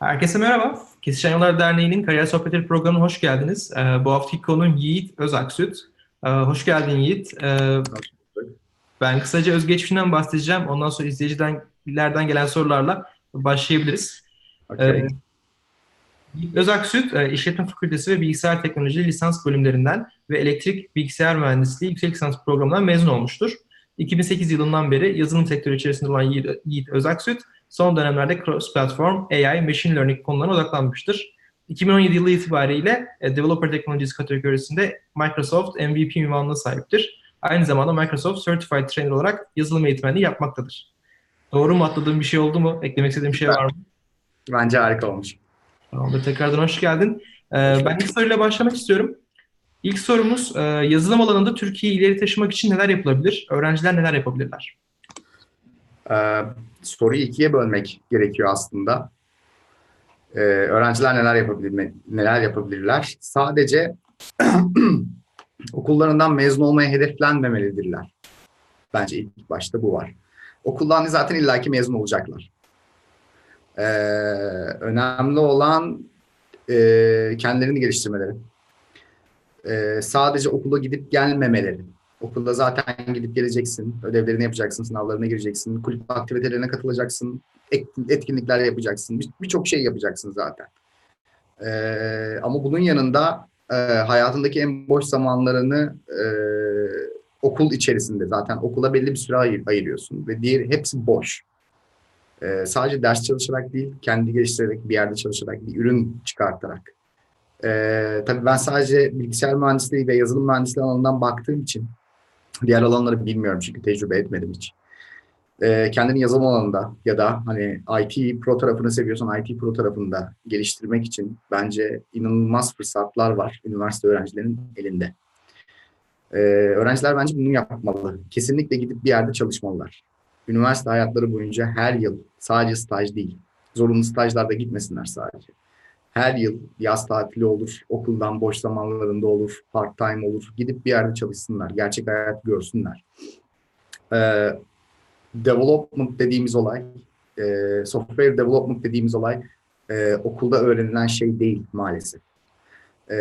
Herkese merhaba. Kesişen Yollar Derneği'nin Kariyer Sohbetleri programına hoş geldiniz. Ee, bu haftaki konuğum Yiğit Özaksüt. Ee, hoş geldin Yiğit. Ee, ben kısaca özgeçmişinden bahsedeceğim. Ondan sonra izleyicilerden gelen sorularla başlayabiliriz. Okay. Ee, Yiğit Özaksüt, e, İşletme Fakültesi ve Bilgisayar Teknoloji lisans bölümlerinden ve Elektrik Bilgisayar Mühendisliği yüksek lisans programından mezun olmuştur. 2008 yılından beri yazılım sektörü içerisinde olan Yiğit, Yiğit Özaksüt, son dönemlerde cross-platform, AI, machine learning konularına odaklanmıştır. 2017 yılı itibariyle e, Developer Technologies kategorisinde Microsoft MVP ünvanına sahiptir. Aynı zamanda Microsoft Certified Trainer olarak yazılım eğitmenliği yapmaktadır. Doğru mu atladığım bir şey oldu mu? Eklemek istediğim bir şey var mı? Bence harika olmuş. Tamamdır. Tekrardan hoş geldin. Ee, ben ilk soruyla başlamak istiyorum. İlk sorumuz, e, yazılım alanında Türkiye'yi ileri taşımak için neler yapılabilir? Öğrenciler neler yapabilirler? Ee, soruyu ikiye bölmek gerekiyor aslında. Ee, öğrenciler neler yapabilir, neler yapabilirler? Sadece okullarından mezun olmaya hedeflenmemelidirler. Bence ilk başta bu var. Okuldan zaten illaki mezun olacaklar. Ee, önemli olan e, kendilerini geliştirmeleri. Ee, sadece okula gidip gelmemeleri. Okulda zaten gidip geleceksin, ödevlerini yapacaksın, sınavlarına gireceksin, kulüp aktivitelerine katılacaksın, etkinlikler yapacaksın, birçok şey yapacaksın zaten. Ee, ama bunun yanında e, hayatındaki en boş zamanlarını e, okul içerisinde zaten okula belli bir süre ayır, ayırıyorsun ve diğer hepsi boş. Ee, sadece ders çalışarak değil, kendi geliştirerek bir yerde çalışarak, bir ürün çıkartarak. Ee, tabii ben sadece bilgisayar mühendisliği ve yazılım mühendisliği alanından baktığım için diğer alanları bilmiyorum çünkü tecrübe etmedim hiç. Ee, kendini yazılım alanında ya da hani IT pro tarafını seviyorsan IT pro tarafında geliştirmek için bence inanılmaz fırsatlar var üniversite öğrencilerinin elinde. Ee, öğrenciler bence bunu yapmalı. Kesinlikle gidip bir yerde çalışmalılar. Üniversite hayatları boyunca her yıl sadece staj değil, zorunlu stajlarda gitmesinler sadece. Her yıl yaz tatili olur, okuldan boş zamanlarında olur, part time olur. Gidip bir yerde çalışsınlar, gerçek hayat görsünler. Ee, development dediğimiz olay, e, software development dediğimiz olay e, okulda öğrenilen şey değil maalesef. E,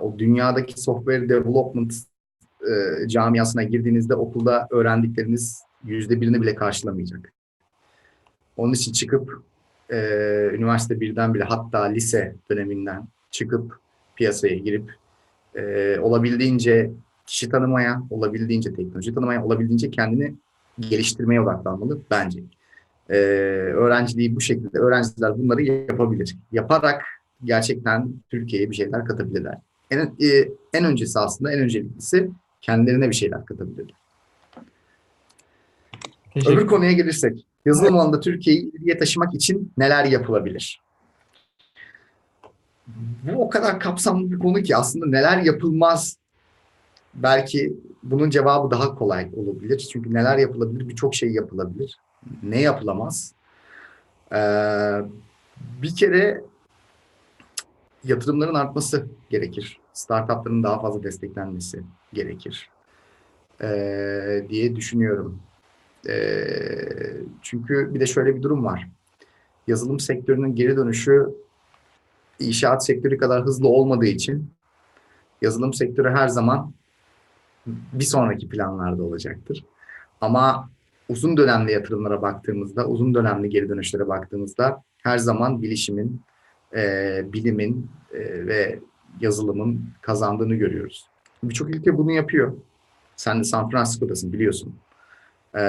o dünyadaki software development e, camiasına girdiğinizde okulda öğrendikleriniz yüzde birini bile karşılamayacak. Onun için çıkıp e, üniversite birden bile hatta lise döneminden çıkıp piyasaya girip e, olabildiğince kişi tanımaya, olabildiğince teknoloji tanımaya, olabildiğince kendini geliştirmeye odaklanmalı bence. E, öğrenciliği bu şekilde, öğrenciler bunları yapabilir. Yaparak gerçekten Türkiye'ye bir şeyler katabilirler. En, e, en öncesi aslında, en önceliklisi kendilerine bir şeyler katabilirler. Öbür konuya gelirsek, yazılım alanında Türkiye'yi ileriye taşımak için neler yapılabilir? Bu o kadar kapsamlı bir konu ki aslında neler yapılmaz belki bunun cevabı daha kolay olabilir. Çünkü neler yapılabilir? Birçok şey yapılabilir. Ne yapılamaz? Ee, bir kere yatırımların artması gerekir. Startupların daha fazla desteklenmesi gerekir. Ee, diye düşünüyorum. Ee, çünkü bir de şöyle bir durum var. Yazılım sektörünün geri dönüşü inşaat sektörü kadar hızlı olmadığı için yazılım sektörü her zaman bir sonraki planlarda olacaktır. Ama uzun dönemli yatırımlara baktığımızda, uzun dönemli geri dönüşlere baktığımızda her zaman bilişimin, e, bilimin e, ve yazılımın kazandığını görüyoruz. Birçok ülke bunu yapıyor. Sen de San Francisco'dasın biliyorsun. Ee,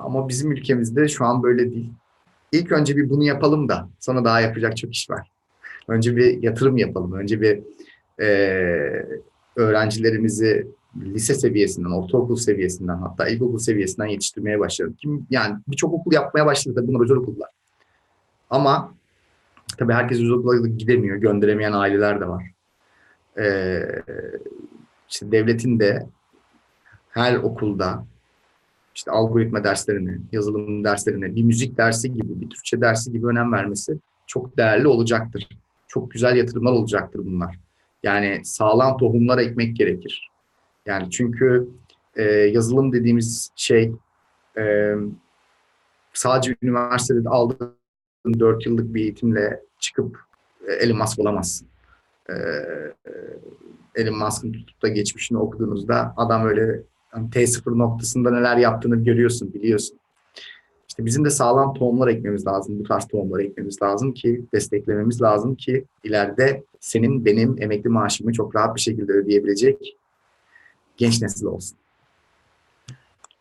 ama bizim ülkemizde şu an böyle değil. İlk önce bir bunu yapalım da sonra daha yapacak çok iş var. Önce bir yatırım yapalım. Önce bir e, öğrencilerimizi lise seviyesinden, ortaokul seviyesinden hatta ilkokul seviyesinden yetiştirmeye başlayalım. Kim, yani birçok okul yapmaya başladı da bunlar özel okullar. Ama tabii herkes özel okula gidemiyor. Gönderemeyen aileler de var. Ee, işte devletin de her okulda işte algoritma derslerine, yazılım derslerine, bir müzik dersi gibi, bir Türkçe dersi gibi önem vermesi çok değerli olacaktır. Çok güzel yatırımlar olacaktır bunlar. Yani sağlam tohumlar ekmek gerekir. Yani çünkü e, yazılım dediğimiz şey e, sadece üniversitede aldığınız 4 yıllık bir eğitimle çıkıp e, Elon Musk olamazsın. E, e, Elon Musk'ın tutup da geçmişini okuduğunuzda adam öyle hani T0 noktasında neler yaptığını görüyorsun, biliyorsun. İşte bizim de sağlam tohumlar ekmemiz lazım. Bu tarz tohumlar ekmemiz lazım ki desteklememiz lazım ki ileride senin benim emekli maaşımı çok rahat bir şekilde ödeyebilecek genç nesil olsun.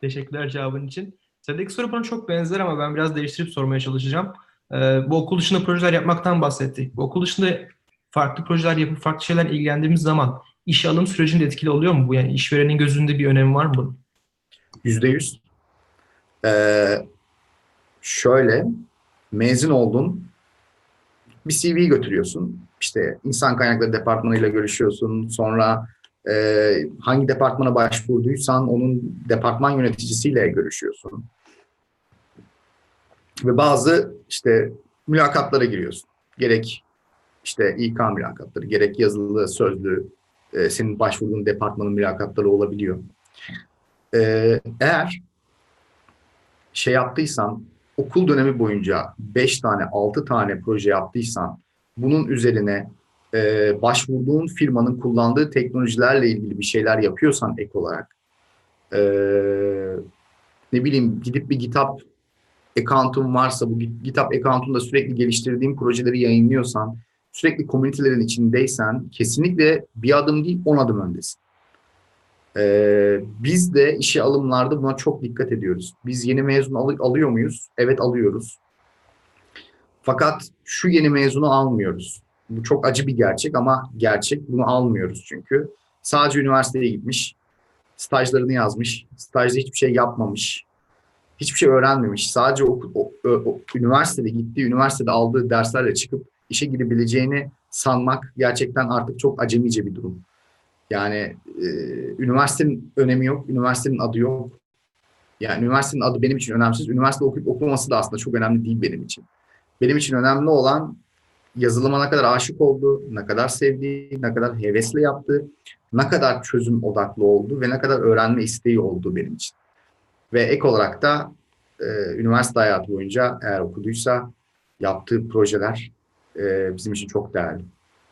Teşekkürler cevabın için. Sendeki soru bana çok benzer ama ben biraz değiştirip sormaya çalışacağım. Ee, bu okul dışında projeler yapmaktan bahsettik. Bu okul dışında farklı projeler yapıp farklı şeyler ilgilendiğimiz zaman işe alım sürecinde etkili oluyor mu bu? Yani işverenin gözünde bir önemi var mı bunun? Yüzde yüz. Ee, şöyle, mezun oldun, bir CV götürüyorsun. İşte insan kaynakları departmanıyla görüşüyorsun. Sonra e, hangi departmana başvurduysan onun departman yöneticisiyle görüşüyorsun. Ve bazı işte mülakatlara giriyorsun. Gerek işte İK mülakatları, gerek yazılı, sözlü, e, senin başvurduğun departmanın mülakatları olabiliyor. E, eğer şey yaptıysan, okul dönemi boyunca 5 tane, 6 tane proje yaptıysan, bunun üzerine e, başvurduğun firmanın kullandığı teknolojilerle ilgili bir şeyler yapıyorsan ek olarak, e, ne bileyim gidip bir GitHub account'un varsa, bu GitHub account'unda sürekli geliştirdiğin projeleri yayınlıyorsan, sürekli komünitelerin içindeysen kesinlikle bir adım değil on adım öndesin. Ee, biz de işe alımlarda buna çok dikkat ediyoruz. Biz yeni mezun al- alıyor muyuz? Evet alıyoruz. Fakat şu yeni mezunu almıyoruz. Bu çok acı bir gerçek ama gerçek. Bunu almıyoruz çünkü. Sadece üniversiteye gitmiş, stajlarını yazmış, stajda hiçbir şey yapmamış, hiçbir şey öğrenmemiş. Sadece o, o, o, üniversitede gittiği, üniversitede aldığı derslerle çıkıp işe girebileceğini sanmak gerçekten artık çok acemice bir durum. Yani e, üniversitenin önemi yok, üniversitenin adı yok. Yani üniversitenin adı benim için önemsiz. Üniversite okuyup okumaması da aslında çok önemli değil benim için. Benim için önemli olan yazılıma ne kadar aşık oldu, ne kadar sevdiği, ne kadar hevesle yaptı, ne kadar çözüm odaklı oldu ve ne kadar öğrenme isteği oldu benim için. Ve ek olarak da e, üniversite hayatı boyunca eğer okuduysa yaptığı projeler e, bizim için çok değerli.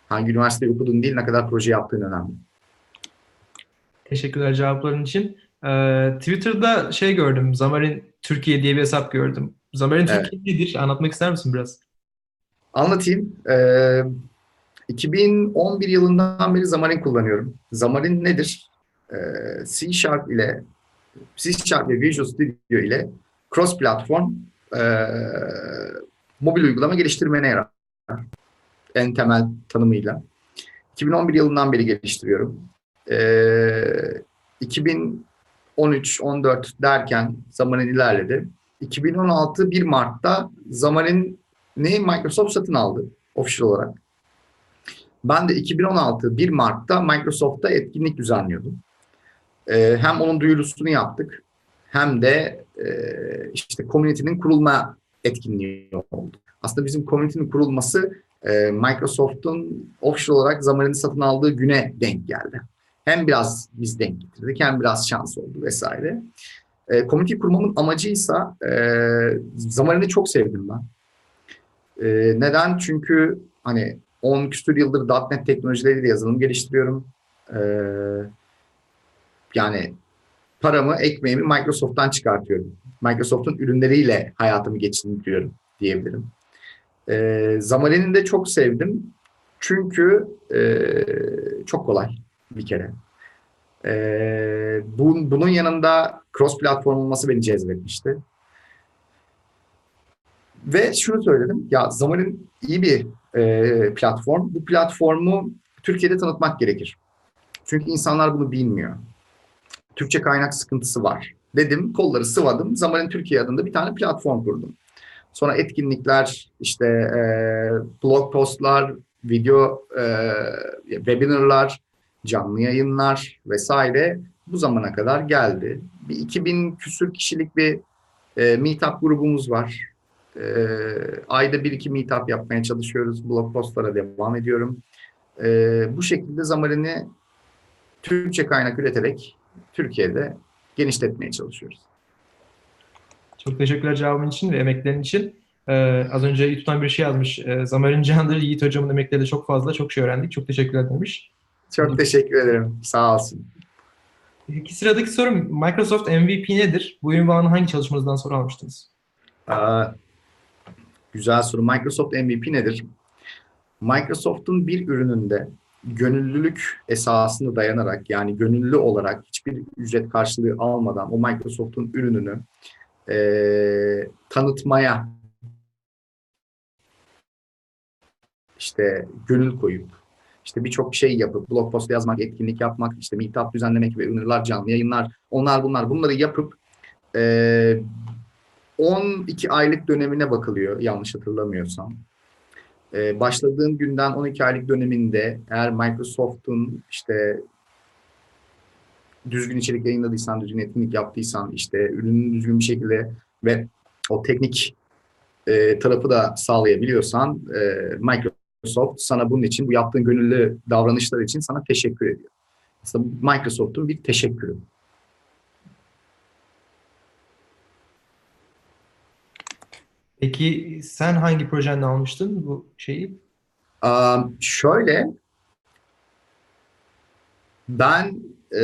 Hangi üniversiteyi okudun değil, ne kadar proje yaptığın önemli. Teşekkürler cevapların için. Ee, Twitter'da şey gördüm, Zamarin Türkiye diye bir hesap gördüm. Zamarin Evet. Türkiye nedir? Anlatmak ister misin biraz? Anlatayım. Ee, 2011 yılından beri Xamarin kullanıyorum. Xamarin nedir? Ee, C Sharp ile C Sharp ve Visual Studio ile cross platform e, mobil uygulama geliştirmene yarar. En temel tanımıyla. 2011 yılından beri geliştiriyorum. Ee, 2013-14 derken Xamarin ilerledi. 2016 1 Mart'ta Xamarin ne Microsoft satın aldı official olarak. Ben de 2016 1 Mart'ta Microsoft'ta etkinlik düzenliyordum. Ee, hem onun duyurusunu yaptık hem de e, işte community'nin kurulma etkinliği oldu. Aslında bizim community'nin kurulması e, Microsoft'un official olarak zamanını satın aldığı güne denk geldi. Hem biraz biz denk getirdik hem biraz şans oldu vesaire. E, community kurmamın amacıysa e, zamanını çok sevdim ben. E, neden? Çünkü hani 10 küsur yıldır .NET teknolojileriyle yazılım geliştiriyorum. E, yani paramı, ekmeğimi Microsoft'tan çıkartıyorum. Microsoft'un ürünleriyle hayatımı geçindiriyorum diyebilirim. E, Xamarin'i de çok sevdim. Çünkü e, çok kolay bir kere. E, bu, bunun yanında cross platform olması beni cezbetmişti. Ve şunu söyledim. Ya Xamarin iyi bir e, platform. Bu platformu Türkiye'de tanıtmak gerekir. Çünkü insanlar bunu bilmiyor. Türkçe kaynak sıkıntısı var. Dedim, kolları sıvadım. Xamarin Türkiye adında bir tane platform kurdum. Sonra etkinlikler, işte e, blog postlar, video, e, webinarlar, canlı yayınlar vesaire bu zamana kadar geldi. Bir 2000 küsür kişilik bir e, meetup grubumuz var. E, ayda bir iki meetup yapmaya çalışıyoruz. Blog postlara devam ediyorum. E, bu şekilde Xamarin'i Türkçe kaynak üreterek Türkiye'de genişletmeye çalışıyoruz. Çok teşekkürler cevabın için ve emeklerin için. Ee, az önce YouTube'dan bir şey yazmış. Ee, Zamar'ın Candır, Yiğit Hocam'ın emekleri de çok fazla. Çok şey öğrendik. Çok teşekkürler demiş. Çok teşekkür ederim. Sağ olsun. Peki sıradaki sorum Microsoft MVP nedir? Bu ünvanı hangi çalışmanızdan sonra almıştınız? Aa, güzel soru. Microsoft MVP nedir? Microsoft'un bir ürününde gönüllülük esasını dayanarak yani gönüllü olarak hiçbir ücret karşılığı almadan o Microsoft'un ürününü e, tanıtmaya işte gönül koyup işte birçok şey yapıp blog post yazmak, etkinlik yapmak, işte meetup düzenlemek ve ünlüler canlı yayınlar, onlar bunlar bunları yapıp e, 12 aylık dönemine bakılıyor yanlış hatırlamıyorsam. Ee, başladığın günden 12 aylık döneminde eğer Microsoft'un işte düzgün içerik yayınladıysan, düzgün etkinlik yaptıysan, işte ürünün düzgün bir şekilde ve o teknik e, tarafı da sağlayabiliyorsan e, Microsoft sana bunun için, bu yaptığın gönüllü davranışlar için sana teşekkür ediyor. Aslında Microsoft'un bir teşekkürü. Peki sen hangi projende almıştın bu şeyi? Um, şöyle, ben e,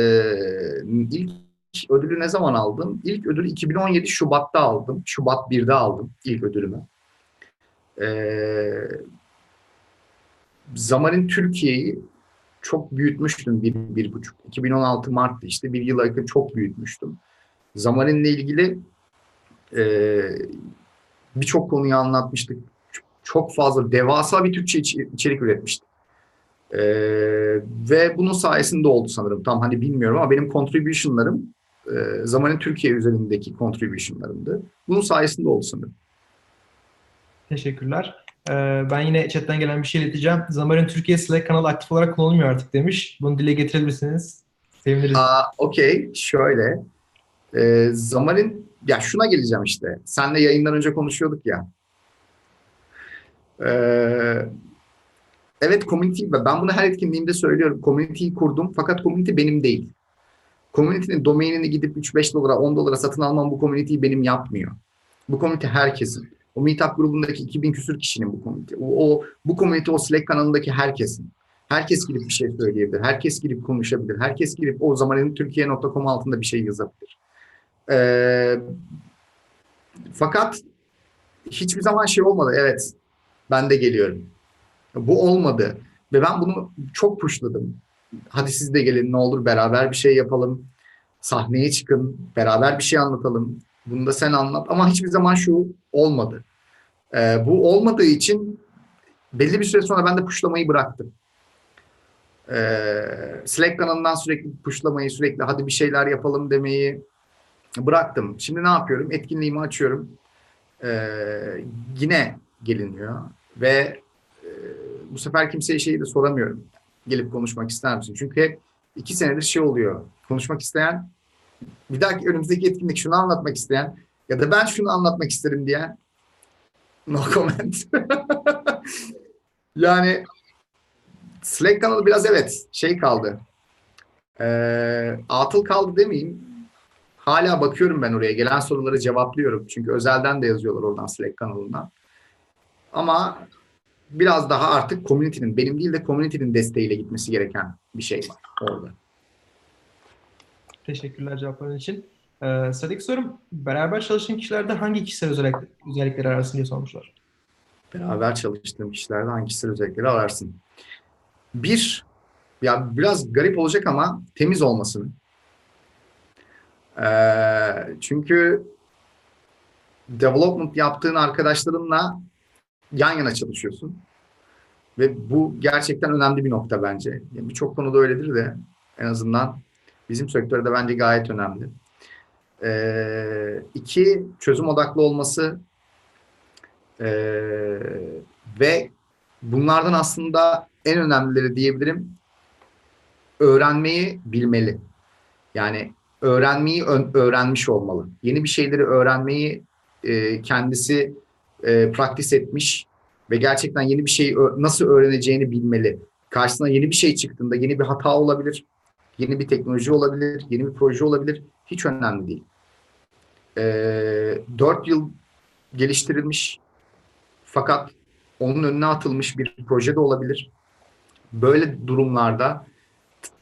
ilk ödülü ne zaman aldım? İlk ödülü 2017 Şubat'ta aldım. Şubat 1'de aldım ilk ödülümü. E, Zamanın Türkiye'yi çok büyütmüştüm bir, bir buçuk. 2016 Mart'ta işte bir yıla yakın çok büyütmüştüm. Zamanınla ilgili e, birçok konuyu anlatmıştık. Çok fazla devasa bir Türkçe içerik üretmiştik. Ee, ve bunun sayesinde oldu sanırım. Tam hani bilmiyorum ama benim contribution'larım e, zamanın Türkiye üzerindeki contribution'larımdı. Bunun sayesinde oldu sanırım. Teşekkürler. Ee, ben yine chatten gelen bir şey ileteceğim. Zamar'ın Türkiye Slack kanalı aktif olarak kullanılmıyor artık demiş. Bunu dile getirebilirsiniz. Seviniriz. Okey. Şöyle. Ee, Zamar'ın ya şuna geleceğim işte. Senle yayından önce konuşuyorduk ya. Ee, evet community ben bunu her etkinliğimde söylüyorum. Community'yi kurdum fakat community benim değil. Community'nin domainini gidip 3-5 dolara 10 dolara satın almam bu community'yi benim yapmıyor. Bu community herkesin. O meetup grubundaki 2000 küsür kişinin bu community. O, o, bu community o Slack kanalındaki herkesin. Herkes girip bir şey söyleyebilir. Herkes girip konuşabilir. Herkes girip o zamanın Türkiye.com altında bir şey yazabilir. Ee, fakat hiçbir zaman şey olmadı. Evet ben de geliyorum. Bu olmadı. Ve ben bunu çok pushladım. Hadi siz de gelin ne olur beraber bir şey yapalım. Sahneye çıkın. Beraber bir şey anlatalım. Bunu da sen anlat. Ama hiçbir zaman şu olmadı. Ee, bu olmadığı için belli bir süre sonra ben de pushlamayı bıraktım. Ee, Slack kanalından sürekli pushlamayı, sürekli hadi bir şeyler yapalım demeyi bıraktım. Şimdi ne yapıyorum? Etkinliğimi açıyorum. Ee, yine geliniyor ve bu sefer kimseye şeyi de soramıyorum. Gelip konuşmak ister misin? Çünkü hep iki senedir şey oluyor. Konuşmak isteyen, bir dahaki önümüzdeki etkinlik şunu anlatmak isteyen ya da ben şunu anlatmak isterim diyen no comment. yani Slack kanalı biraz evet şey kaldı. Ee, atıl kaldı demeyeyim. Hala bakıyorum ben oraya. Gelen soruları cevaplıyorum. Çünkü özelden de yazıyorlar oradan Slack kanalından. Ama biraz daha artık community'nin, benim değil de community'nin desteğiyle gitmesi gereken bir şey var orada. Teşekkürler cevapların için. Ee, sıradaki sorum, beraber çalıştığın kişilerde hangi kişisel özellik, özellikleri ararsın diye sormuşlar. Beraber çalıştığım kişilerde hangi kişisel özellikleri ararsın? Bir, ya biraz garip olacak ama temiz olmasını. Ee, çünkü development yaptığın arkadaşlarınla yan yana çalışıyorsun. Ve bu gerçekten önemli bir nokta bence. Yani Birçok konuda öyledir de en azından bizim sektörde bence gayet önemli. Ee, iki, çözüm odaklı olması ee, ve bunlardan aslında en önemlileri diyebilirim öğrenmeyi bilmeli. Yani öğrenmeyi öğrenmiş olmalı. Yeni bir şeyleri öğrenmeyi e, kendisi e, praktis etmiş ve gerçekten yeni bir şeyi nasıl öğreneceğini bilmeli. Karşısına yeni bir şey çıktığında yeni bir hata olabilir, yeni bir teknoloji olabilir, yeni bir proje olabilir. Hiç önemli değil. E, 4 yıl geliştirilmiş Fakat onun önüne atılmış bir proje de olabilir. Böyle durumlarda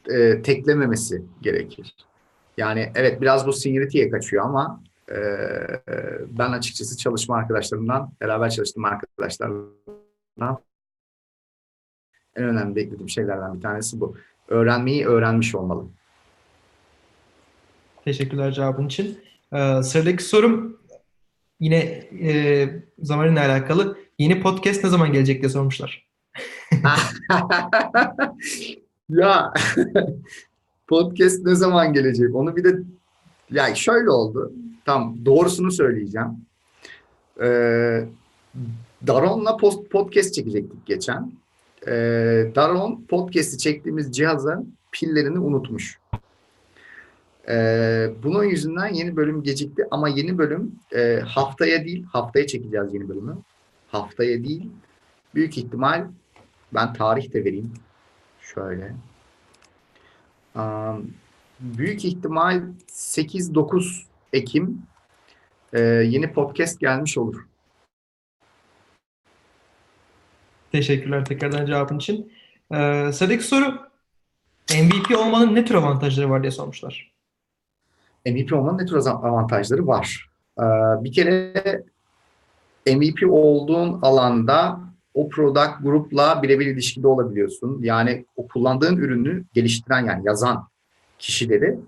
e, teklememesi gerekir. Yani evet biraz bu seniority'ye kaçıyor ama e, ben açıkçası çalışma arkadaşlarımdan, beraber çalıştığım arkadaşlardan en önemli beklediğim şeylerden bir tanesi bu. Öğrenmeyi öğrenmiş olmalı. Teşekkürler cevabın için. Ee, sıradaki sorum yine e, zamanla alakalı. Yeni podcast ne zaman gelecek diye sormuşlar. ya podcast ne zaman gelecek? Onu bir de yani şöyle oldu. Tam doğrusunu söyleyeceğim. Ee, Daron'la post podcast çekecektik geçen. Ee, Daron podcast'i çektiğimiz cihazın pillerini unutmuş. Ee, bunun yüzünden yeni bölüm gecikti ama yeni bölüm e, haftaya değil, haftaya çekeceğiz yeni bölümü. Haftaya değil, büyük ihtimal ben tarih de vereyim. Şöyle. Um, büyük ihtimal 8-9 Ekim e, yeni podcast gelmiş olur. Teşekkürler tekrardan cevabın için. Ee, sıradaki soru MVP olmanın ne tür avantajları var diye sormuşlar. MVP olmanın ne tür avantajları var? Ee, bir kere MVP olduğun alanda o product grupla birebir ilişkide olabiliyorsun. Yani o kullandığın ürünü geliştiren yani yazan kişileri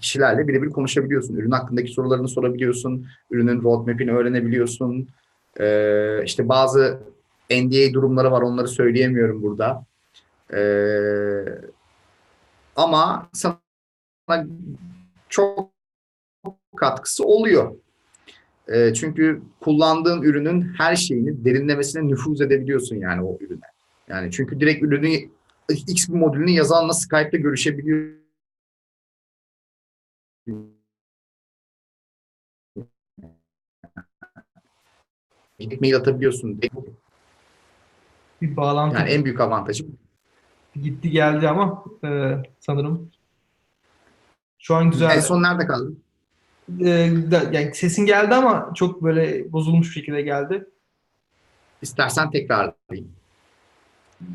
kişilerle birebir konuşabiliyorsun. Ürün hakkındaki sorularını sorabiliyorsun. Ürünün roadmap'ini öğrenebiliyorsun. Ee, işte bazı NDA durumları var. Onları söyleyemiyorum burada. Ee, ama sana çok katkısı oluyor. E, çünkü kullandığın ürünün her şeyini derinlemesine nüfuz edebiliyorsun yani o ürüne. Yani çünkü direkt ürünü X bir modülünü yazanla Skype'da görüşebiliyor. Gidip mail atabiliyorsun. Bir bağlantı Yani en büyük avantajı gitti geldi ama e, sanırım şu an güzel. En son nerede kaldın? E, yani sesin geldi ama çok böyle bozulmuş şekilde geldi. İstersen tekrarlayayım.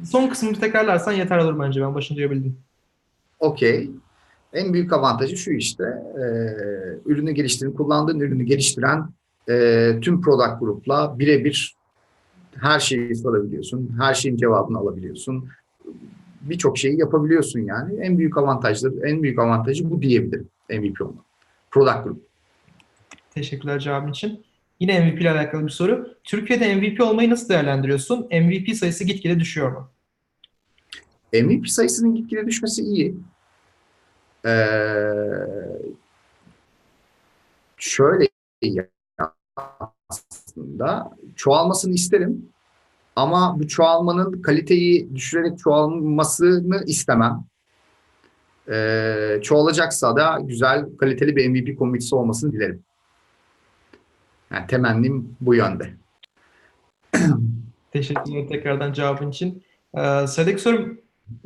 Son kısmını tekrarlarsan yeter olur bence. Ben başını duyabildim. Okey. En büyük avantajı şu işte. E, ürünü geliştiren, kullandığın ürünü geliştiren e, tüm product grupla birebir her şeyi sorabiliyorsun. Her şeyin cevabını alabiliyorsun. Birçok şeyi yapabiliyorsun yani. En büyük avantajları, en büyük avantajı bu diyebilirim MVP olmak. Product Group. Teşekkürler cevabın için. Yine MVP ile alakalı bir soru. Türkiye'de MVP olmayı nasıl değerlendiriyorsun? MVP sayısı gitgide düşüyor mu? MVP sayısının gitgide düşmesi iyi. Ee, şöyle aslında çoğalmasını isterim ama bu çoğalmanın kaliteyi düşürerek çoğalmasını istemem. Ee, çoğalacaksa da güzel, kaliteli bir MVP komitesi olmasını dilerim. Yani temennim bu yönde. Teşekkürler tekrardan cevabın için. Ee, sıradaki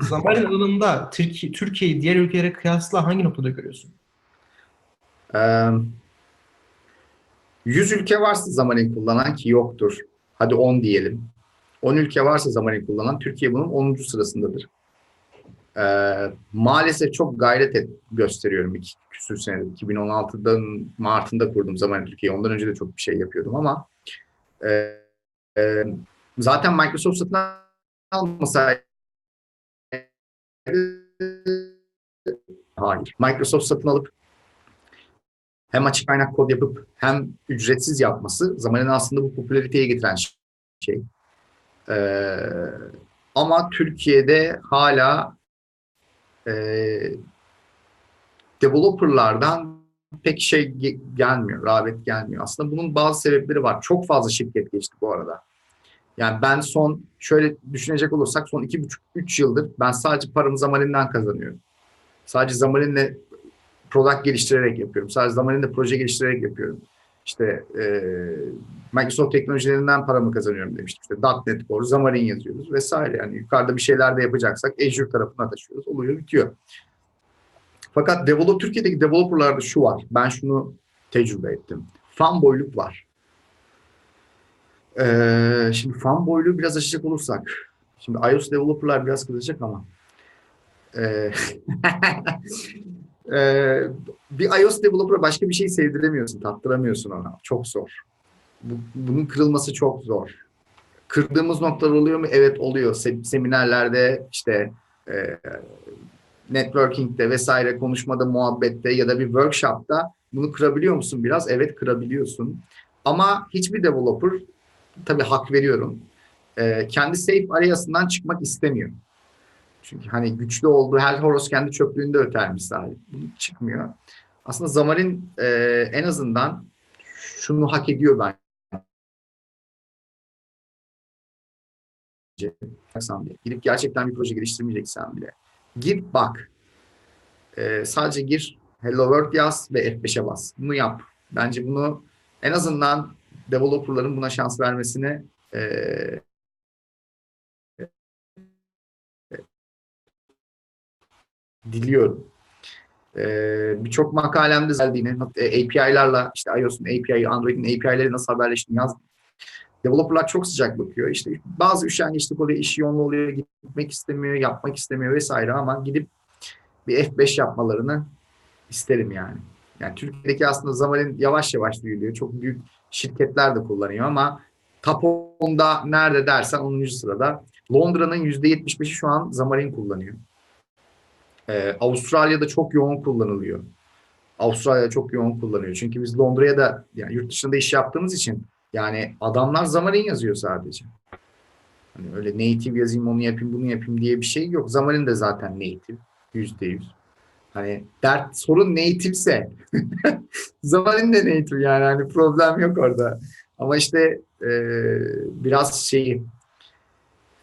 zaman Türkiye, Türkiye'yi diğer ülkelere kıyasla hangi noktada görüyorsun? Ee, 100 ülke varsa zamanı kullanan ki yoktur. Hadi 10 diyelim. 10 ülke varsa zamanı kullanan Türkiye bunun 10. sırasındadır. Ee, maalesef çok gayret et, gösteriyorum iki küsür senedir. 2016'dan Mart'ında kurdum zaman Türkiye. Ondan önce de çok bir şey yapıyordum ama e, e, zaten Microsoft satın almasaydı hayır. Microsoft satın alıp hem açık kaynak kod yapıp hem ücretsiz yapması zamanın aslında bu popülariteye getiren şey. Ee, ama Türkiye'de hala e, developerlardan pek şey gelmiyor, rağbet gelmiyor. Aslında bunun bazı sebepleri var. Çok fazla şirket geçti bu arada. Yani ben son, şöyle düşünecek olursak son iki buçuk, üç yıldır ben sadece paramı Zamarin'den kazanıyorum. Sadece Zamarin'le product geliştirerek yapıyorum. Sadece Zamarin'de proje geliştirerek yapıyorum. İşte e, Microsoft teknolojilerinden paramı kazanıyorum demiştim. İşte .NET Core, Xamarin yazıyoruz vesaire. Yani yukarıda bir şeyler de yapacaksak Azure tarafına taşıyoruz. Oluyor, bitiyor. Fakat develop, Türkiye'deki developerlarda şu var. Ben şunu tecrübe ettim. Fanboyluk var. Ee, şimdi fanboyluğu biraz açacak olursak. Şimdi iOS developerlar biraz kızacak ama. Ee, ee, bir iOS developer'a başka bir şey sevdiremiyorsun, tattıramıyorsun ona. Çok zor. Bu, bunun kırılması çok zor. Kırdığımız noktalar oluyor mu? Evet oluyor. Se- seminerlerde işte e, networking'de vesaire konuşmada, muhabbette ya da bir workshop'ta bunu kırabiliyor musun biraz? Evet kırabiliyorsun. Ama hiçbir developer tabii hak veriyorum. e, kendi safe arayasından çıkmak istemiyor. Çünkü hani güçlü olduğu her horoz kendi çöplüğünde öter misali. Bu çıkmıyor. Aslında Xamarin e, en azından şunu hak ediyor bence. bile. Gidip gerçekten bir proje geliştirmeyeceksen bile. Gir bak. E, sadece gir, Hello World yaz ve F5'e bas. Bunu yap. Bence bunu en azından developerların buna şans vermesini e, diliyorum. Ee, Birçok makalemde geldiğini, API'larla işte iOS'un API, Android'in API'leri nasıl haberleştiğini yazdım. Developerlar çok sıcak bakıyor. İşte bazı üşengeçlik oluyor, iş yoğun oluyor, gitmek istemiyor, yapmak istemiyor vesaire ama gidip bir F5 yapmalarını isterim yani. Yani Türkiye'deki aslında Xamarin yavaş yavaş büyüyor. Çok büyük şirketler de kullanıyor ama top 10'da nerede dersen 10. sırada. Londra'nın %75'i şu an Xamarin kullanıyor. Ee, Avustralya'da çok yoğun kullanılıyor. Avustralya'da çok yoğun kullanıyor. Çünkü biz Londra'ya da yani yurt dışında iş yaptığımız için yani adamlar Xamarin yazıyor sadece. Hani öyle native yazayım onu yapayım bunu yapayım diye bir şey yok. Xamarin de zaten native. Yüzde yüz. Hani dert sorun native'se Xamarin de native yani hani problem yok orada. Ama işte e, biraz şeyi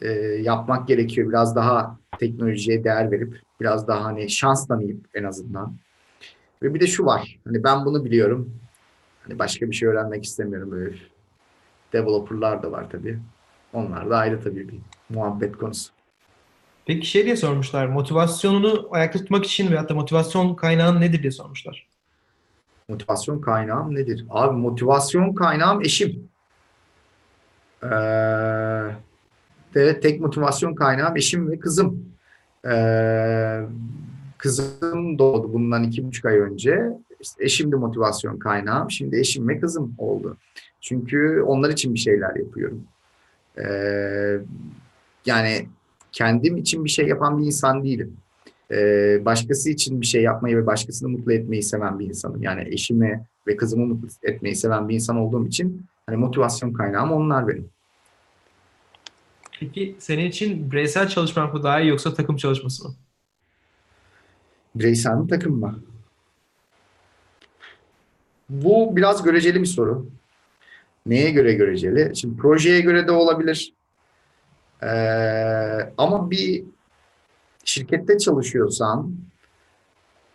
e, yapmak gerekiyor. Biraz daha teknolojiye değer verip biraz daha hani şans tanıyıp en azından. Ve bir de şu var. Hani ben bunu biliyorum. Hani başka bir şey öğrenmek istemiyorum böyle. Developerlar da var tabii. Onlar da ayrı tabii bir muhabbet konusu. Peki şey diye sormuşlar. Motivasyonunu ayakta tutmak için veyahut da motivasyon kaynağın nedir diye sormuşlar. Motivasyon kaynağım nedir? Abi motivasyon kaynağım eşim. Ee, tek motivasyon kaynağım eşim ve kızım. Ee, kızım doğdu bundan iki buçuk ay önce. İşte eşim de motivasyon kaynağım. Şimdi eşim ve kızım oldu. Çünkü onlar için bir şeyler yapıyorum. Ee, yani kendim için bir şey yapan bir insan değilim. Ee, başkası için bir şey yapmayı ve başkasını mutlu etmeyi seven bir insanım. Yani eşimi ve kızımı mutlu etmeyi seven bir insan olduğum için hani motivasyon kaynağım onlar benim. Peki senin için bireysel çalışmak mı daha iyi yoksa takım çalışması mı? Bireysel mi takım mı? Bu biraz göreceli bir soru. Neye göre göreceli? Şimdi projeye göre de olabilir. Ee, ama bir şirkette çalışıyorsan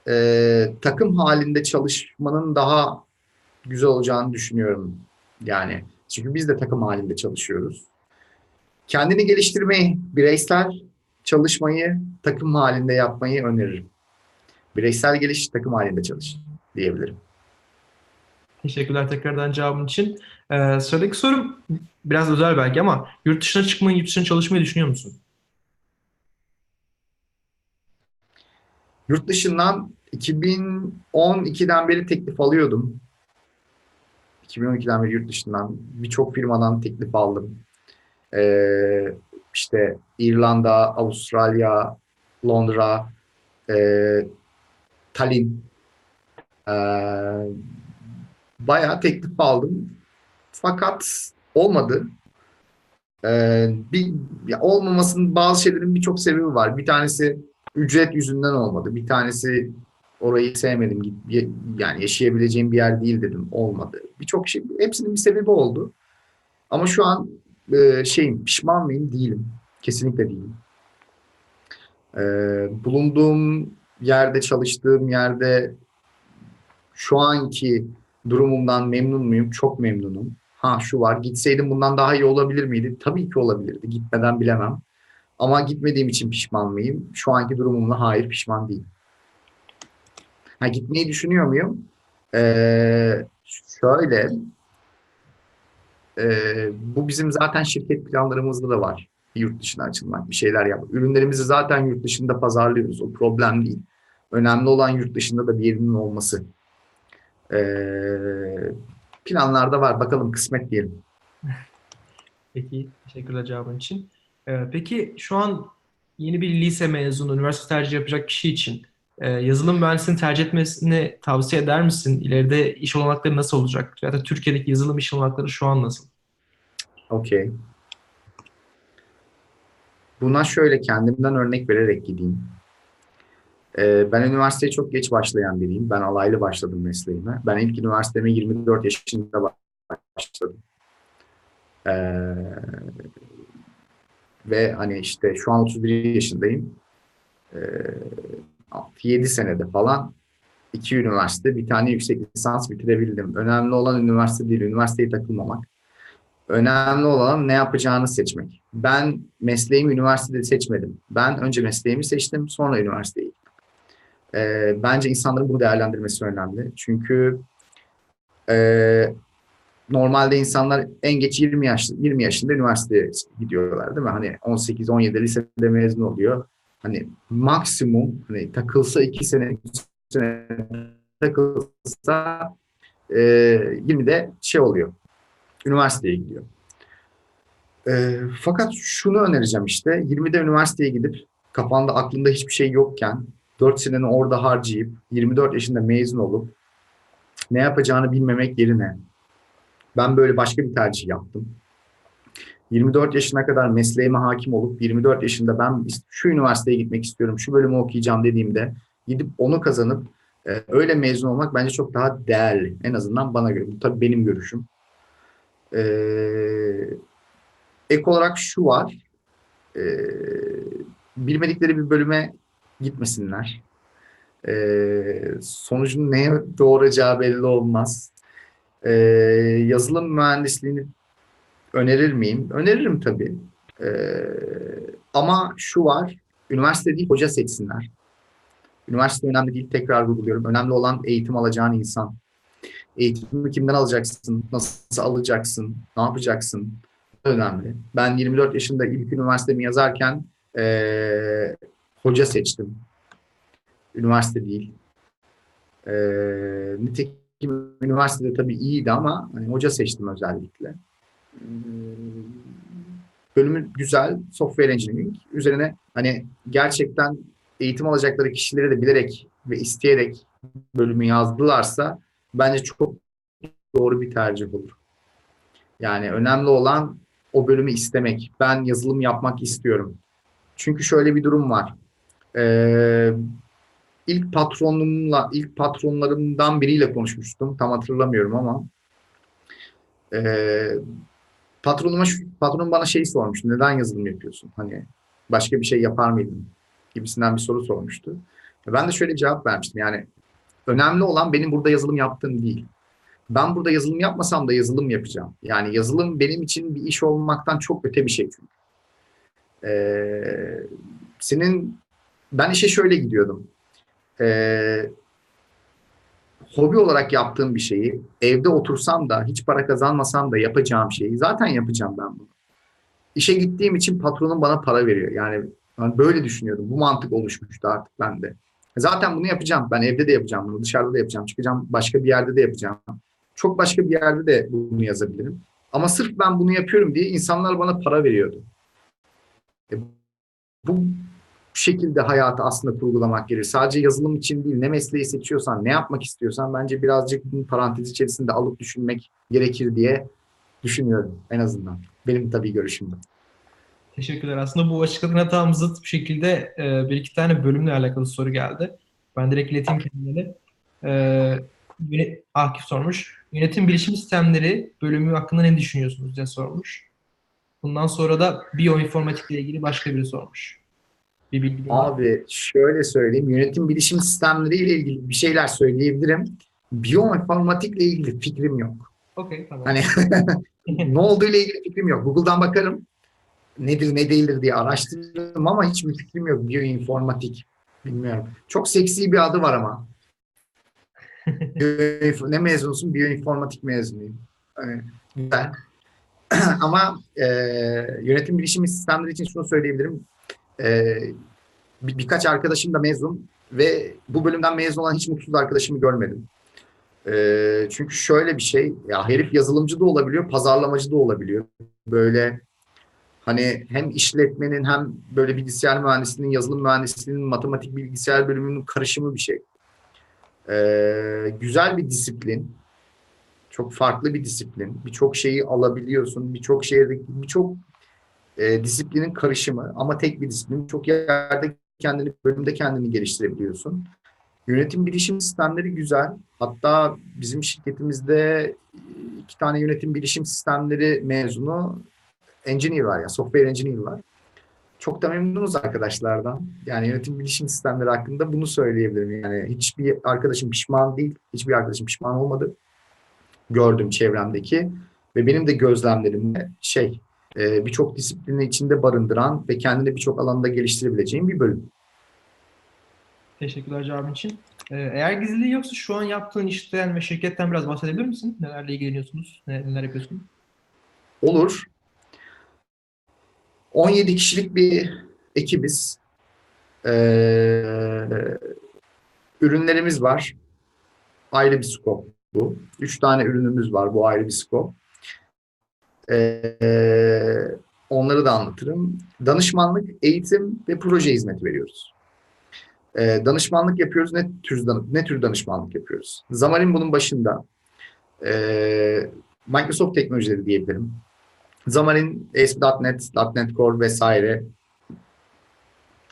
e, takım halinde çalışmanın daha güzel olacağını düşünüyorum. Yani çünkü biz de takım halinde çalışıyoruz. Kendini geliştirmeyi, bireysel çalışmayı takım halinde yapmayı öneririm. Bireysel geliş takım halinde çalış diyebilirim. Teşekkürler tekrardan cevabın için. Ee, sıradaki sorum biraz özel belki ama yurt dışına çıkmayı, yurt dışına çalışmayı düşünüyor musun? Yurt dışından 2012'den beri teklif alıyordum. 2012'den beri yurt dışından birçok firmadan teklif aldım. Ee, işte İrlanda, Avustralya, Londra, e, Tallinn. Ee, bayağı teklif aldım. Fakat olmadı. Ee, bir ya olmamasının bazı şeylerin birçok sebebi var. Bir tanesi ücret yüzünden olmadı. Bir tanesi orayı sevmedim. Yani yaşayabileceğim bir yer değil dedim. Olmadı. Birçok şey, hepsinin bir sebebi oldu. Ama şu an e, şeyim, pişman mıyım? Değilim. Kesinlikle değilim. E, bulunduğum yerde, çalıştığım yerde şu anki durumumdan memnun muyum? Çok memnunum. Ha şu var, gitseydim bundan daha iyi olabilir miydi? Tabii ki olabilirdi. Gitmeden bilemem. Ama gitmediğim için pişman mıyım? Şu anki durumumla hayır pişman değilim. Ha, gitmeyi düşünüyor muyum? Ee, şöyle bu bizim zaten şirket planlarımızda da var. Yurt dışına açılmak, bir şeyler yapmak. Ürünlerimizi zaten yurt dışında pazarlıyoruz. O problem değil. Önemli olan yurt dışında da bir yerinin olması. Ee, planlarda var. Bakalım kısmet diyelim. Peki, teşekkürler cevabın için. Ee, peki şu an yeni bir lise mezunu, üniversite tercih yapacak kişi için e, yazılım mühendisliğini tercih etmesini tavsiye eder misin? İleride iş olanakları nasıl olacak? Ya da Türkiye'deki yazılım iş olanakları şu an nasıl? Okey. Buna şöyle kendimden örnek vererek gideyim. Ee, ben üniversiteye çok geç başlayan biriyim. Ben alaylı başladım mesleğime. Ben ilk üniversiteme 24 yaşında başladım. Ee, ve hani işte şu an 31 yaşındayım. Ee, 7 senede falan iki üniversite, bir tane yüksek lisans bitirebildim. Önemli olan üniversite değil, üniversiteye takılmamak. Önemli olan ne yapacağını seçmek. Ben mesleğimi üniversitede seçmedim. Ben önce mesleğimi seçtim, sonra üniversiteyi. Ee, bence insanların bunu değerlendirmesi önemli. Çünkü e, normalde insanlar en geç 20 yaş 20 yaşında üniversiteye gidiyorlar değil mi? Hani 18 17 lisede mezun oluyor. Hani maksimum hani takılsa 2 sene 3 sene takılsa e, 20'de şey oluyor. Üniversiteye gidiyor. E, fakat şunu önereceğim işte 20'de üniversiteye gidip kafanda aklında hiçbir şey yokken 4 seneni orada harcayıp 24 yaşında mezun olup ne yapacağını bilmemek yerine ben böyle başka bir tercih yaptım. 24 yaşına kadar mesleğime hakim olup 24 yaşında ben şu üniversiteye gitmek istiyorum, şu bölümü okuyacağım dediğimde gidip onu kazanıp e, öyle mezun olmak bence çok daha değerli. En azından bana göre. Bu tabii benim görüşüm. E, ek olarak şu var. E, bilmedikleri bir bölüme gitmesinler. E, sonucun neye doğuracağı belli olmaz. E, yazılım mühendisliğini önerir miyim? Öneririm tabii. E, ama şu var, üniversite değil hoca seçsinler. Üniversite önemli değil, tekrar vurguluyorum. Önemli olan eğitim alacağın insan. Eğitimi kimden alacaksın, nasıl alacaksın, ne yapacaksın? Önemli. Ben 24 yaşında ilk üniversitemi yazarken e, hoca seçtim. Üniversite değil. E, nitekim üniversitede tabii iyiydi ama hani hoca seçtim özellikle. E, bölümü güzel, software engineering. Üzerine hani gerçekten eğitim alacakları kişileri de bilerek ve isteyerek bölümü yazdılarsa bence çok doğru bir tercih olur. Yani önemli olan o bölümü istemek. Ben yazılım yapmak istiyorum. Çünkü şöyle bir durum var. Ee, ilk patronumla, ilk patronlarımdan biriyle konuşmuştum. Tam hatırlamıyorum ama. Ee, patronuma, patronum bana şey sormuş. Neden yazılım yapıyorsun? Hani başka bir şey yapar mıydın? Gibisinden bir soru sormuştu. Ben de şöyle cevap vermiştim. Yani önemli olan benim burada yazılım yaptığım değil. Ben burada yazılım yapmasam da yazılım yapacağım. Yani yazılım benim için bir iş olmaktan çok öte bir şey. Ee, senin ben işe şöyle gidiyordum. Ee, hobi olarak yaptığım bir şeyi evde otursam da hiç para kazanmasam da yapacağım şeyi zaten yapacağım ben bunu. İşe gittiğim için patronum bana para veriyor. Yani ben böyle düşünüyordum. Bu mantık oluşmuştu artık bende. Zaten bunu yapacağım. Ben evde de yapacağım bunu. Dışarıda da yapacağım. Çıkacağım başka bir yerde de yapacağım. Çok başka bir yerde de bunu yazabilirim. Ama sırf ben bunu yapıyorum diye insanlar bana para veriyordu. E, bu şekilde hayatı aslında kurgulamak gerekir. Sadece yazılım için değil, ne mesleği seçiyorsan, ne yapmak istiyorsan bence birazcık parantez içerisinde alıp düşünmek gerekir diye düşünüyorum en azından. Benim tabii görüşüm bu. Teşekkürler. Aslında bu açıkladığına tam zıt bir şekilde e, bir iki tane bölümle alakalı soru geldi. Ben direkt ileteyim kendilerine. E, Akif sormuş. Yönetim bilişim sistemleri bölümü hakkında ne düşünüyorsunuz diye sormuş. Bundan sonra da biyoinformatikle ilgili başka biri sormuş. Bir bilgi Abi şöyle söyleyeyim. Yönetim bilişim sistemleriyle ilgili bir şeyler söyleyebilirim. Biyoinformatikle ilgili fikrim yok. Okey tamam. Hani ne olduğu ile ilgili fikrim yok. Google'dan bakarım nedir ne değildir diye araştırdım ama hiçbir fikrim yok. Biyoinformatik. Bilmiyorum. Çok seksi bir adı var ama. ne mezunsun? Biyoinformatik mezunuyum. Hani, güzel. Ama e, yönetim bilişim sistemleri için şunu söyleyebilirim. E, bir, birkaç arkadaşım da mezun ve bu bölümden mezun olan hiç mutsuz arkadaşımı görmedim. E, çünkü şöyle bir şey, ya herif yazılımcı da olabiliyor, pazarlamacı da olabiliyor. Böyle hani hem işletmenin hem böyle bilgisayar mühendisliğinin, yazılım mühendisliğinin, matematik bilgisayar bölümünün karışımı bir şey. E, güzel bir disiplin çok farklı bir disiplin. Birçok şeyi alabiliyorsun. Birçok şehirde birçok e, disiplinin karışımı ama tek bir disiplin. Çok yerde kendini bölümde kendini geliştirebiliyorsun. Yönetim bilişim sistemleri güzel. Hatta bizim şirketimizde iki tane yönetim bilişim sistemleri mezunu engineer var ya, software engineer var. Çok da memnunuz arkadaşlardan. Yani yönetim bilişim sistemleri hakkında bunu söyleyebilirim. Yani hiçbir arkadaşım pişman değil. Hiçbir arkadaşım pişman olmadı gördüm çevremdeki ve benim de gözlemlerimde şey e, birçok disiplini içinde barındıran ve kendini birçok alanda geliştirebileceğin bir bölüm. Teşekkürler cevabın için. Ee, eğer gizliliği yoksa şu an yaptığın işten ve şirketten biraz bahsedebilir misin? Nelerle ilgileniyorsunuz? Neler, neler yapıyorsunuz? Olur. 17 kişilik bir ekibiz. Ee, ürünlerimiz var. Ayrı bir scope bu. Üç tane ürünümüz var. Bu ayrı bir scope. Ee, onları da anlatırım. Danışmanlık, eğitim ve proje hizmeti veriyoruz. Ee, danışmanlık yapıyoruz. Ne tür, ne tür danışmanlık yapıyoruz? Zamanın bunun başında. Ee, Microsoft teknolojileri diyebilirim. Zamanın ASP.NET, .NET Core vesaire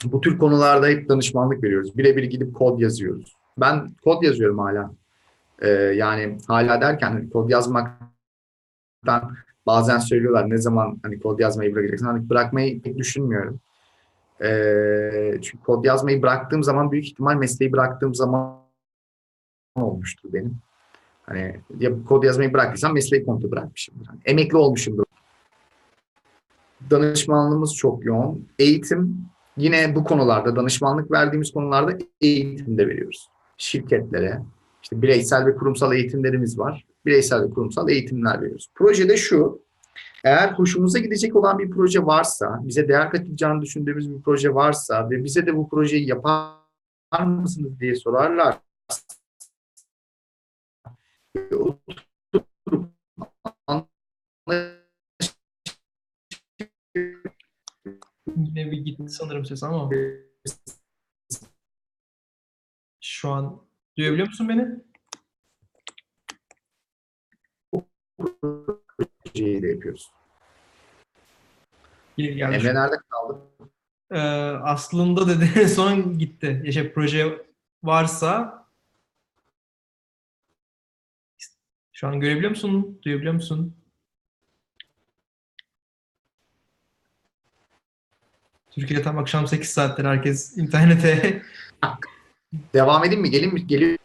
bu tür konularda hep danışmanlık veriyoruz. Birebir gidip kod yazıyoruz. Ben kod yazıyorum hala. Ee, yani hala derken kod yazmaktan bazen söylüyorlar ne zaman hani kod yazmayı bırakacaksın. Hani bırakmayı pek düşünmüyorum. Ee, çünkü kod yazmayı bıraktığım zaman büyük ihtimal mesleği bıraktığım zaman olmuştur benim. Hani ya kod yazmayı bıraktıysam mesleği komple bırakmışımdır. Hani emekli olmuşumdur. Danışmanlığımız çok yoğun. Eğitim yine bu konularda danışmanlık verdiğimiz konularda eğitimde veriyoruz. Şirketlere, işte bireysel ve kurumsal eğitimlerimiz var. Bireysel ve kurumsal eğitimler veriyoruz. Projede şu, eğer hoşumuza gidecek olan bir proje varsa, bize değer katacağını düşündüğümüz bir proje varsa ve bize de bu projeyi yapar mısınız diye sorarlar. Yine bir gitti sanırım ses ama. Şu an duyabiliyor musun beni? Projeyi de yapıyoruz. Emre nerede kaldı? Ee, aslında dedi son gitti. Ya şey, proje varsa şu an görebiliyor musun? Duyabiliyor musun? Türkiye'de tam akşam 8 saatler herkes internete. Devam edeyim mi? Gelin mi? Geliyor.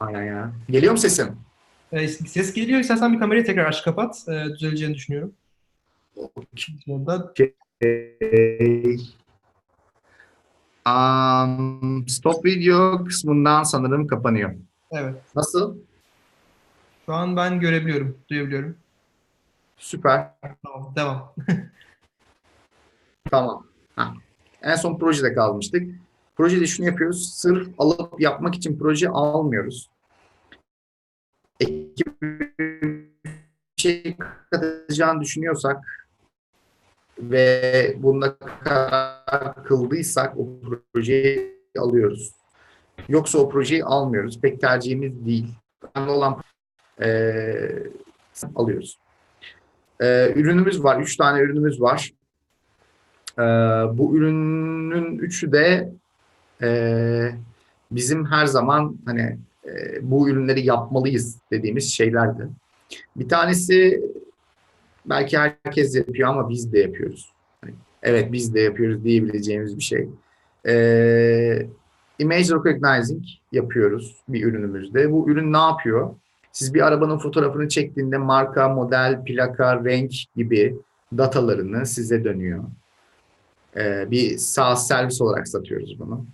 Aynen ya. Geliyor mu sesim? Ee, ses geliyor. İstersen bir kamerayı tekrar aç kapat. Ee, düzeleceğini düşünüyorum. Orada Um, stop video kısmından sanırım kapanıyor. evet. Nasıl? Şu an ben görebiliyorum, duyabiliyorum. Süper. Tamam, devam. Tamam. Ha. En son projede kalmıştık. Projede şunu yapıyoruz. Sırf alıp yapmak için proje almıyoruz. Şey katacağını düşünüyorsak ve bunda karar kıldıysak o projeyi alıyoruz. Yoksa o projeyi almıyoruz. Pek tercihimiz değil. Önemli olan eee, alıyoruz. Eee, ürünümüz var. Üç tane ürünümüz var. Ee, bu ürünün üçü de e, bizim her zaman hani e, bu ürünleri yapmalıyız dediğimiz şeylerdi. Bir tanesi belki herkes yapıyor ama biz de yapıyoruz. Hani, evet biz de yapıyoruz diyebileceğimiz bir şey. Ee, image recognizing yapıyoruz bir ürünümüzde. Bu ürün ne yapıyor? Siz bir arabanın fotoğrafını çektiğinde marka, model, plaka, renk gibi datalarını size dönüyor. Ee, bir SaaS servis olarak satıyoruz bunu.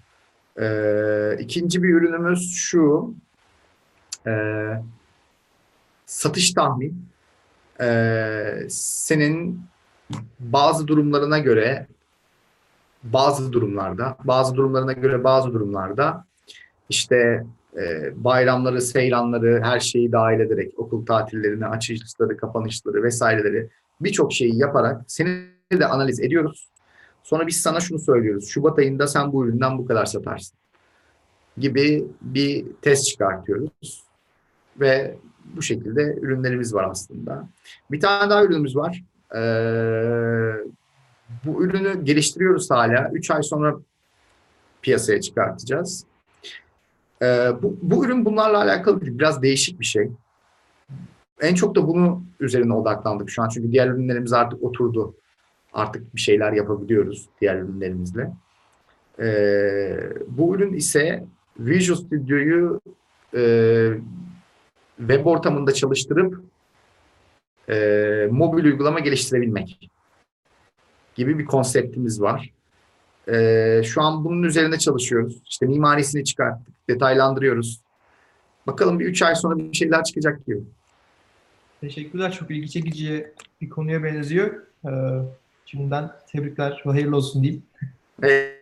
Ee, ikinci bir ürünümüz şu. Ee, satış tahmin. e, senin bazı durumlarına göre bazı durumlarda, bazı durumlarına göre bazı durumlarda işte e, bayramları, seyranları, her şeyi dahil ederek okul tatillerini, açılışları, kapanışları vesaireleri birçok şeyi yaparak seni de analiz ediyoruz. Sonra biz sana şunu söylüyoruz. Şubat ayında sen bu üründen bu kadar satarsın gibi bir test çıkartıyoruz. Ve bu şekilde ürünlerimiz var aslında. Bir tane daha ürünümüz var. Ee, bu ürünü geliştiriyoruz hala. 3 ay sonra piyasaya çıkartacağız. Ee, bu, bu ürün bunlarla alakalı. Biraz değişik bir şey. En çok da bunu üzerine odaklandık şu an. Çünkü diğer ürünlerimiz artık oturdu. Artık bir şeyler yapabiliyoruz diğer ürünlerimizle. Ee, bu ürün ise Visual Studio'yu e, web ortamında çalıştırıp e, mobil uygulama geliştirebilmek gibi bir konseptimiz var. E, şu an bunun üzerine çalışıyoruz. İşte mimarisini çıkarttık, detaylandırıyoruz. Bakalım bir üç ay sonra bir şeyler çıkacak gibi. Teşekkürler. Çok ilgi çekici bir konuya benziyor. Ee, şimdiden tebrikler ve hayırlı olsun diyeyim.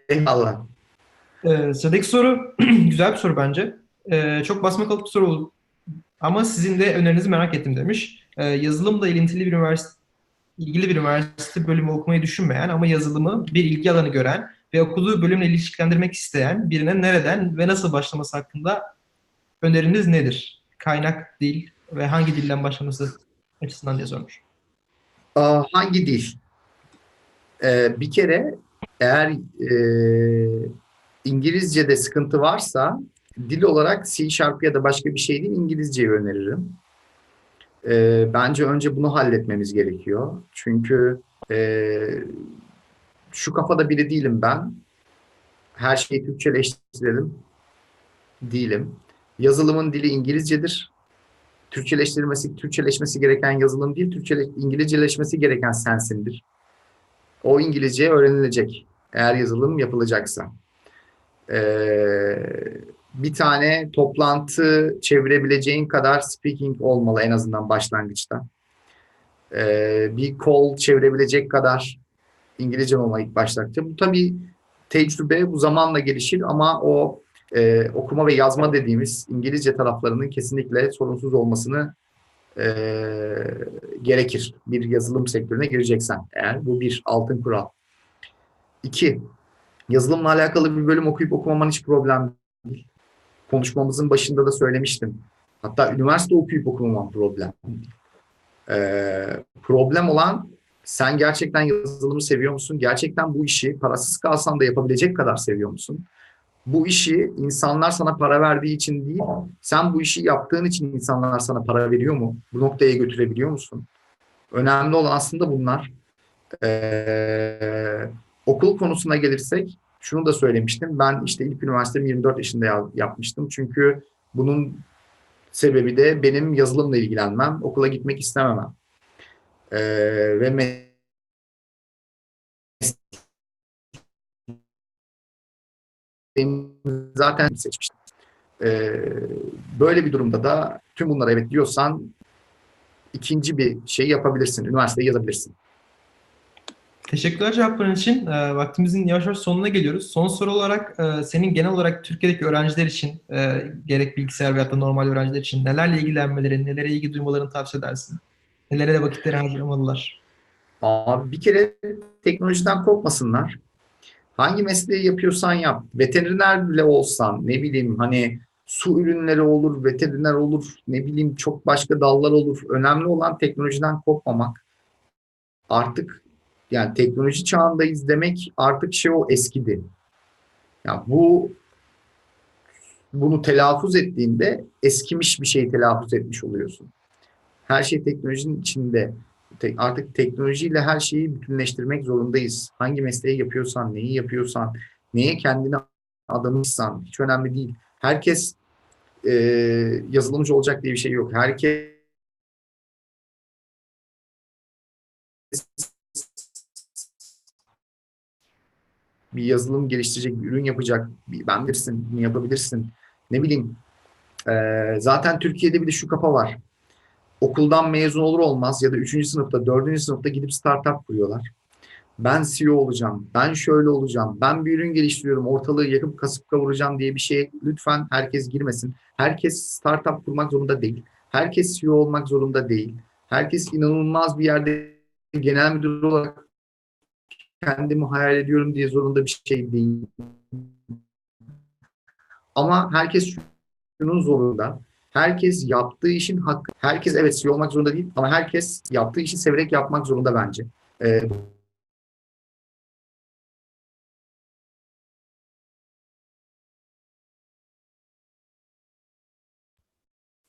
Eyvallah. Ee, sıradaki soru güzel bir soru bence. Ee, çok basma kalıp bir soru oldu. Ama sizin de önerinizi merak ettim demiş. Ee, yazılımla ilintili bir üniversite ilgili bir üniversite bölümü okumayı düşünmeyen ama yazılımı bir ilgi alanı gören ve okuduğu bölümle ilişkilendirmek isteyen birine nereden ve nasıl başlaması hakkında öneriniz nedir? Kaynak, dil ve hangi dilden başlaması açısından diye sormuş. Hangi dil? Ee, bir kere eğer e, İngilizce'de sıkıntı varsa dil olarak C Sharp ya da başka bir şey değil İngilizceyi öneririm. E, bence önce bunu halletmemiz gerekiyor. Çünkü e, şu kafada biri değilim ben. Her şeyi Türkçeleştirelim. Değilim. Yazılımın dili İngilizcedir. Türkçeleştirilmesi, Türkçeleşmesi gereken yazılım değil, Türkçe, İngilizceleşmesi gereken sensindir. O İngilizce öğrenilecek eğer yazılım yapılacaksa. Ee, bir tane toplantı çevirebileceğin kadar speaking olmalı en azından başlangıçta. Ee, bir call çevirebilecek kadar İngilizce olmalı ilk başlangıçta. Bu tabii tecrübe bu zamanla gelişir ama o e, okuma ve yazma dediğimiz İngilizce taraflarının kesinlikle sorunsuz olmasını e, gerekir. Bir yazılım sektörüne gireceksen eğer. Bu bir altın kural. İki, yazılımla alakalı bir bölüm okuyup okumaman hiç problem değil. Konuşmamızın başında da söylemiştim. Hatta üniversite okuyup okumaman problem. Ee, problem olan sen gerçekten yazılımı seviyor musun? Gerçekten bu işi parasız kalsan da yapabilecek kadar seviyor musun? Bu işi insanlar sana para verdiği için değil, sen bu işi yaptığın için insanlar sana para veriyor mu? Bu noktaya götürebiliyor musun? Önemli olan aslında bunlar. Ee, okul konusuna gelirsek, şunu da söylemiştim. Ben işte ilk üniversitemi 24 yaşında yapmıştım. Çünkü bunun sebebi de benim yazılımla ilgilenmem, okula gitmek istememem. Ee, ve zaten seçmiştim. Ee, böyle bir durumda da tüm bunlara evet diyorsan ikinci bir şey yapabilirsin. Üniversiteyi yazabilirsin. Teşekkürler cevapların için. E, vaktimizin yavaş yavaş sonuna geliyoruz. Son soru olarak e, senin genel olarak Türkiye'deki öğrenciler için e, gerek bilgisayar veyahut da normal öğrenciler için nelerle ilgilenmeleri, nelere ilgi duymalarını tavsiye edersin? Nelere de vakitleri harcamalılar? Abi bir kere teknolojiden korkmasınlar. Hangi mesleği yapıyorsan yap. Veteriner bile olsan ne bileyim hani su ürünleri olur, veteriner olur, ne bileyim çok başka dallar olur. Önemli olan teknolojiden korkmamak. Artık yani teknoloji çağındayız demek artık şey o eskidi. Yani bu bunu telaffuz ettiğinde eskimiş bir şey telaffuz etmiş oluyorsun. Her şey teknolojinin içinde. Artık teknolojiyle her şeyi bütünleştirmek zorundayız. Hangi mesleği yapıyorsan, neyi yapıyorsan, neye kendini adamışsan hiç önemli değil. Herkes e, yazılımcı olacak diye bir şey yok. Herkes bir yazılım geliştirecek, bir ürün yapacak, ben bilirsin, bunu yapabilirsin. Ne bileyim, e, zaten Türkiye'de bir de şu kafa var. okuldan mezun olur olmaz ya da 3. sınıfta, 4. sınıfta gidip startup kuruyorlar. Ben CEO olacağım, ben şöyle olacağım, ben bir ürün geliştiriyorum, ortalığı yakıp kasıp kavuracağım diye bir şeye lütfen herkes girmesin. Herkes startup kurmak zorunda değil. Herkes CEO olmak zorunda değil. Herkes inanılmaz bir yerde genel müdür olarak kendimi hayal ediyorum diye zorunda bir şey değil. Ama herkes şunun zorunda. Herkes yaptığı işin hakkı. Herkes evet CEO olmak zorunda değil ama herkes yaptığı işi severek yapmak zorunda bence. Ee,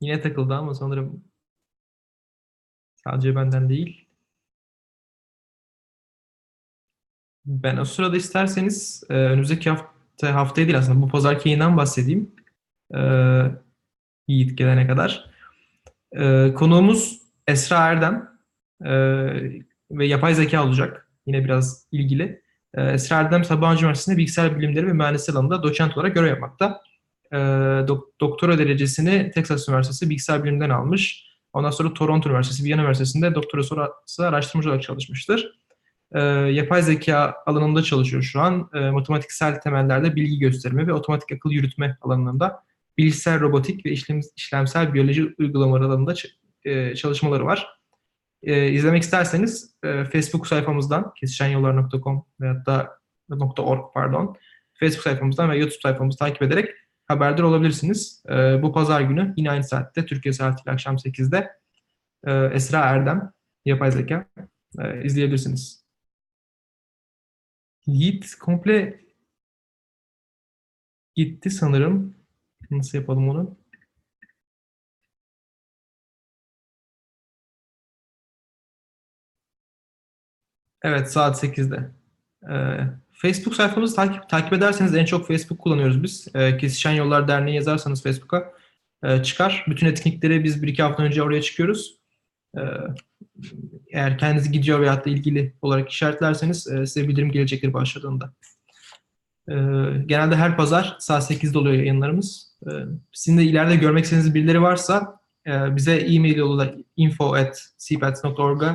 Yine takıldı ama sanırım sadece benden değil. Ben o sırada isterseniz e, önümüzdeki hafta haftaya değil aslında bu pazarki yayından bahsedeyim. E, Yiğit gelene kadar. E, konuğumuz Esra Erdem e, ve yapay zeka olacak. Yine biraz ilgili. E, Esra Erdem Sabancı Üniversitesi'nde bilgisayar bilimleri ve mühendislik alanında doçent olarak görev yapmakta. E, dok- doktora derecesini Texas Üniversitesi bilgisayar bilimlerinden almış. Ondan sonra Toronto Üniversitesi, Viyana Üniversitesi'nde doktora sonrası araştırmacı olarak çalışmıştır. E, yapay zeka alanında çalışıyor şu an. E, matematiksel temellerde bilgi gösterme ve otomatik akıl yürütme alanında bilgisayar robotik ve işlem, işlemsel biyoloji uygulamaları alanında e, çalışmaları var. E, izlemek isterseniz e, Facebook sayfamızdan kesişenyollar.com veyahut da .org pardon Facebook sayfamızdan ve YouTube sayfamızı takip ederek haberdar olabilirsiniz. E, bu pazar günü yine aynı saatte Türkiye saatiyle akşam 8'de e, Esra Erdem yapay zeka e, izleyebilirsiniz. Yiğit komple gitti sanırım. Nasıl yapalım onu? Evet saat 8'de. Ee, Facebook sayfamızı takip, takip ederseniz en çok Facebook kullanıyoruz biz. Ee, Kesişen Yollar Derneği yazarsanız Facebook'a e, çıkar. Bütün etkinlikleri biz bir iki hafta önce oraya çıkıyoruz. Ee, eğer kendinizi gidiyor veyahut da ilgili olarak işaretlerseniz e, size bildirim gelecektir başladığında. Ee, genelde her pazar saat 8'de oluyor yayınlarımız. Ee, sizin de ileride görmek istediğiniz birileri varsa e, bize e-mail yoluyla info at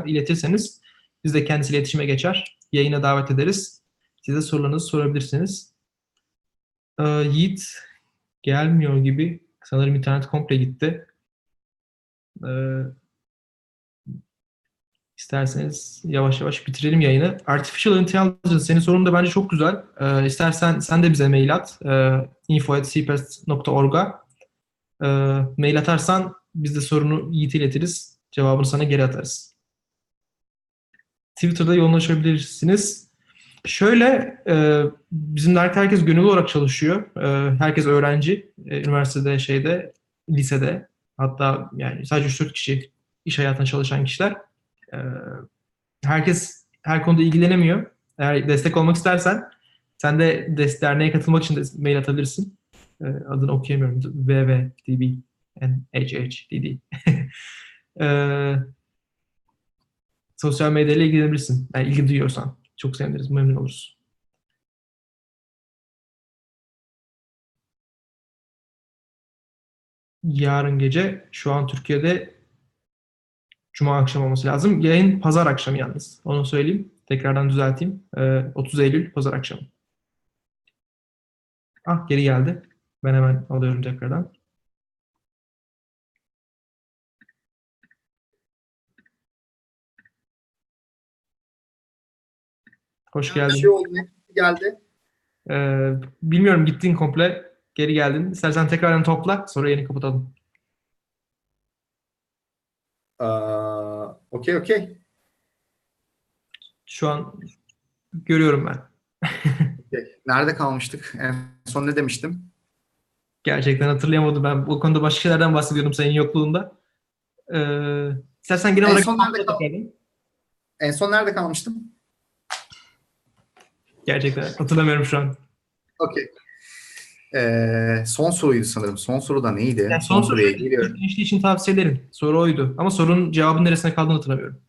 iletirseniz biz de kendisiyle iletişime geçer. Yayına davet ederiz. Size sorularınızı sorabilirsiniz. Ee, Yiğit gelmiyor gibi. Sanırım internet komple gitti. Ee, isterseniz yavaş yavaş bitirelim yayını. Artificial Intelligence senin sorun da bence çok güzel. Ee, istersen sen de bize mail at. Ee, info.cpest.org'a ee, mail atarsan biz de sorunu Yiğit'e iletiriz. Cevabını sana geri atarız. Twitter'da yoğunlaşabilirsiniz. Şöyle, e, bizim dergi herkes gönüllü olarak çalışıyor. E, herkes öğrenci. E, üniversitede, şeyde, lisede. Hatta yani sadece 3-4 kişi iş hayatında çalışan kişiler. E, herkes her konuda ilgilenemiyor. Eğer destek olmak istersen sen de des- derneğe katılmak için de mail atabilirsin. E, adını okuyamıyorum. www.db NHHDD. e, sosyal medyayla ilgilenebilirsin. Yani ilgi duyuyorsan. Çok seviniriz, memnun oluruz. Yarın gece şu an Türkiye'de Cuma akşam olması lazım. Yayın pazar akşamı yalnız. Onu söyleyeyim. Tekrardan düzelteyim. Ee, 30 Eylül pazar akşamı. Ah geri geldi. Ben hemen alıyorum tekrardan. Hoş bir geldin. şey oldu. Geldi. Ee, bilmiyorum gittin komple. Geri geldin. İstersen tekrardan topla. Sonra yeni kapatalım. Aa, Okey okey. Şu an görüyorum ben. Okey. Nerede kalmıştık? En son ne demiştim? Gerçekten hatırlayamadım ben. Bu konuda başka şeylerden bahsediyordum senin yokluğunda. Ee, istersen genel En olarak son nerede kal-. En son nerede kalmıştım? Gerçekten hatırlamıyorum şu an. Okey. Ee, son soruydu sanırım. Son soru da neydi? Yani son, son soru soruya geliyorum. gençliği için tavsiyelerin. Soru oydu. Ama sorunun cevabının neresine kaldığını hatırlamıyorum.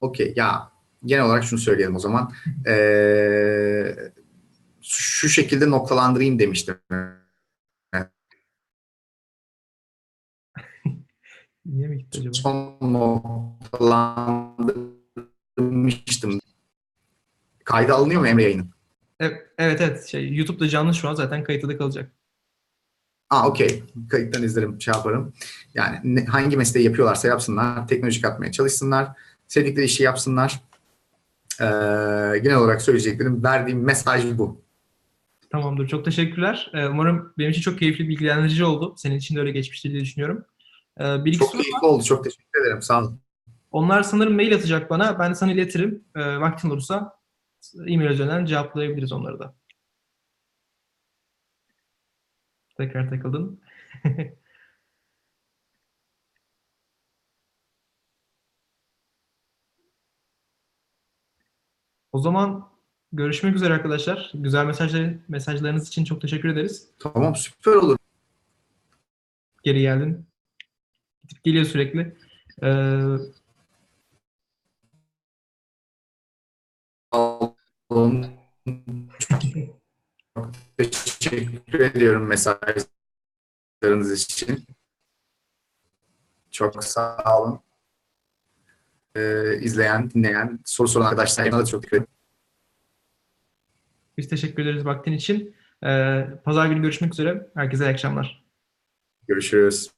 Okey. Ya genel olarak şunu söyleyelim o zaman. Ee, şu şekilde noktalandırayım demiştim. Niye mi gitti acaba? son noktalandırmıştım. Kayda alınıyor mu Emre yayının? Evet evet, şey YouTube'da canlı şu an zaten kayıtlı kalacak. Aa okey. Kayıttan izlerim, şey yaparım. Yani ne- hangi mesleği yapıyorlarsa yapsınlar. Teknoloji katmaya çalışsınlar. Sevdikleri işi yapsınlar. Ee, genel olarak söyleyeceklerim, verdiğim mesaj bu. Tamamdır. Çok teşekkürler. Ee, umarım benim için çok keyifli, bilgilendirici oldu. Senin için de öyle geçmiştir diye düşünüyorum. Ee, bir Çok soru var. keyifli oldu. Çok teşekkür ederim. Sağ olun. Onlar sanırım mail atacak bana. Ben de sana iletirim. Ee, vaktin olursa e-mail üzerinden cevaplayabiliriz onları da. Tekrar takıldın. O zaman görüşmek üzere arkadaşlar. Güzel mesajlar, mesajlarınız için çok teşekkür ederiz. Tamam süper olur. Geri geldin. Gidip geliyor sürekli. Ee, olun. Çok teşekkür ediyorum mesajlarınız için. Çok sağ olun. Ee, izleyen, dinleyen, soru soran arkadaşlarıma da çok teşekkür ederim. biz teşekkür ederiz vaktin için. Ee, Pazar günü görüşmek üzere. Herkese iyi akşamlar. Görüşürüz.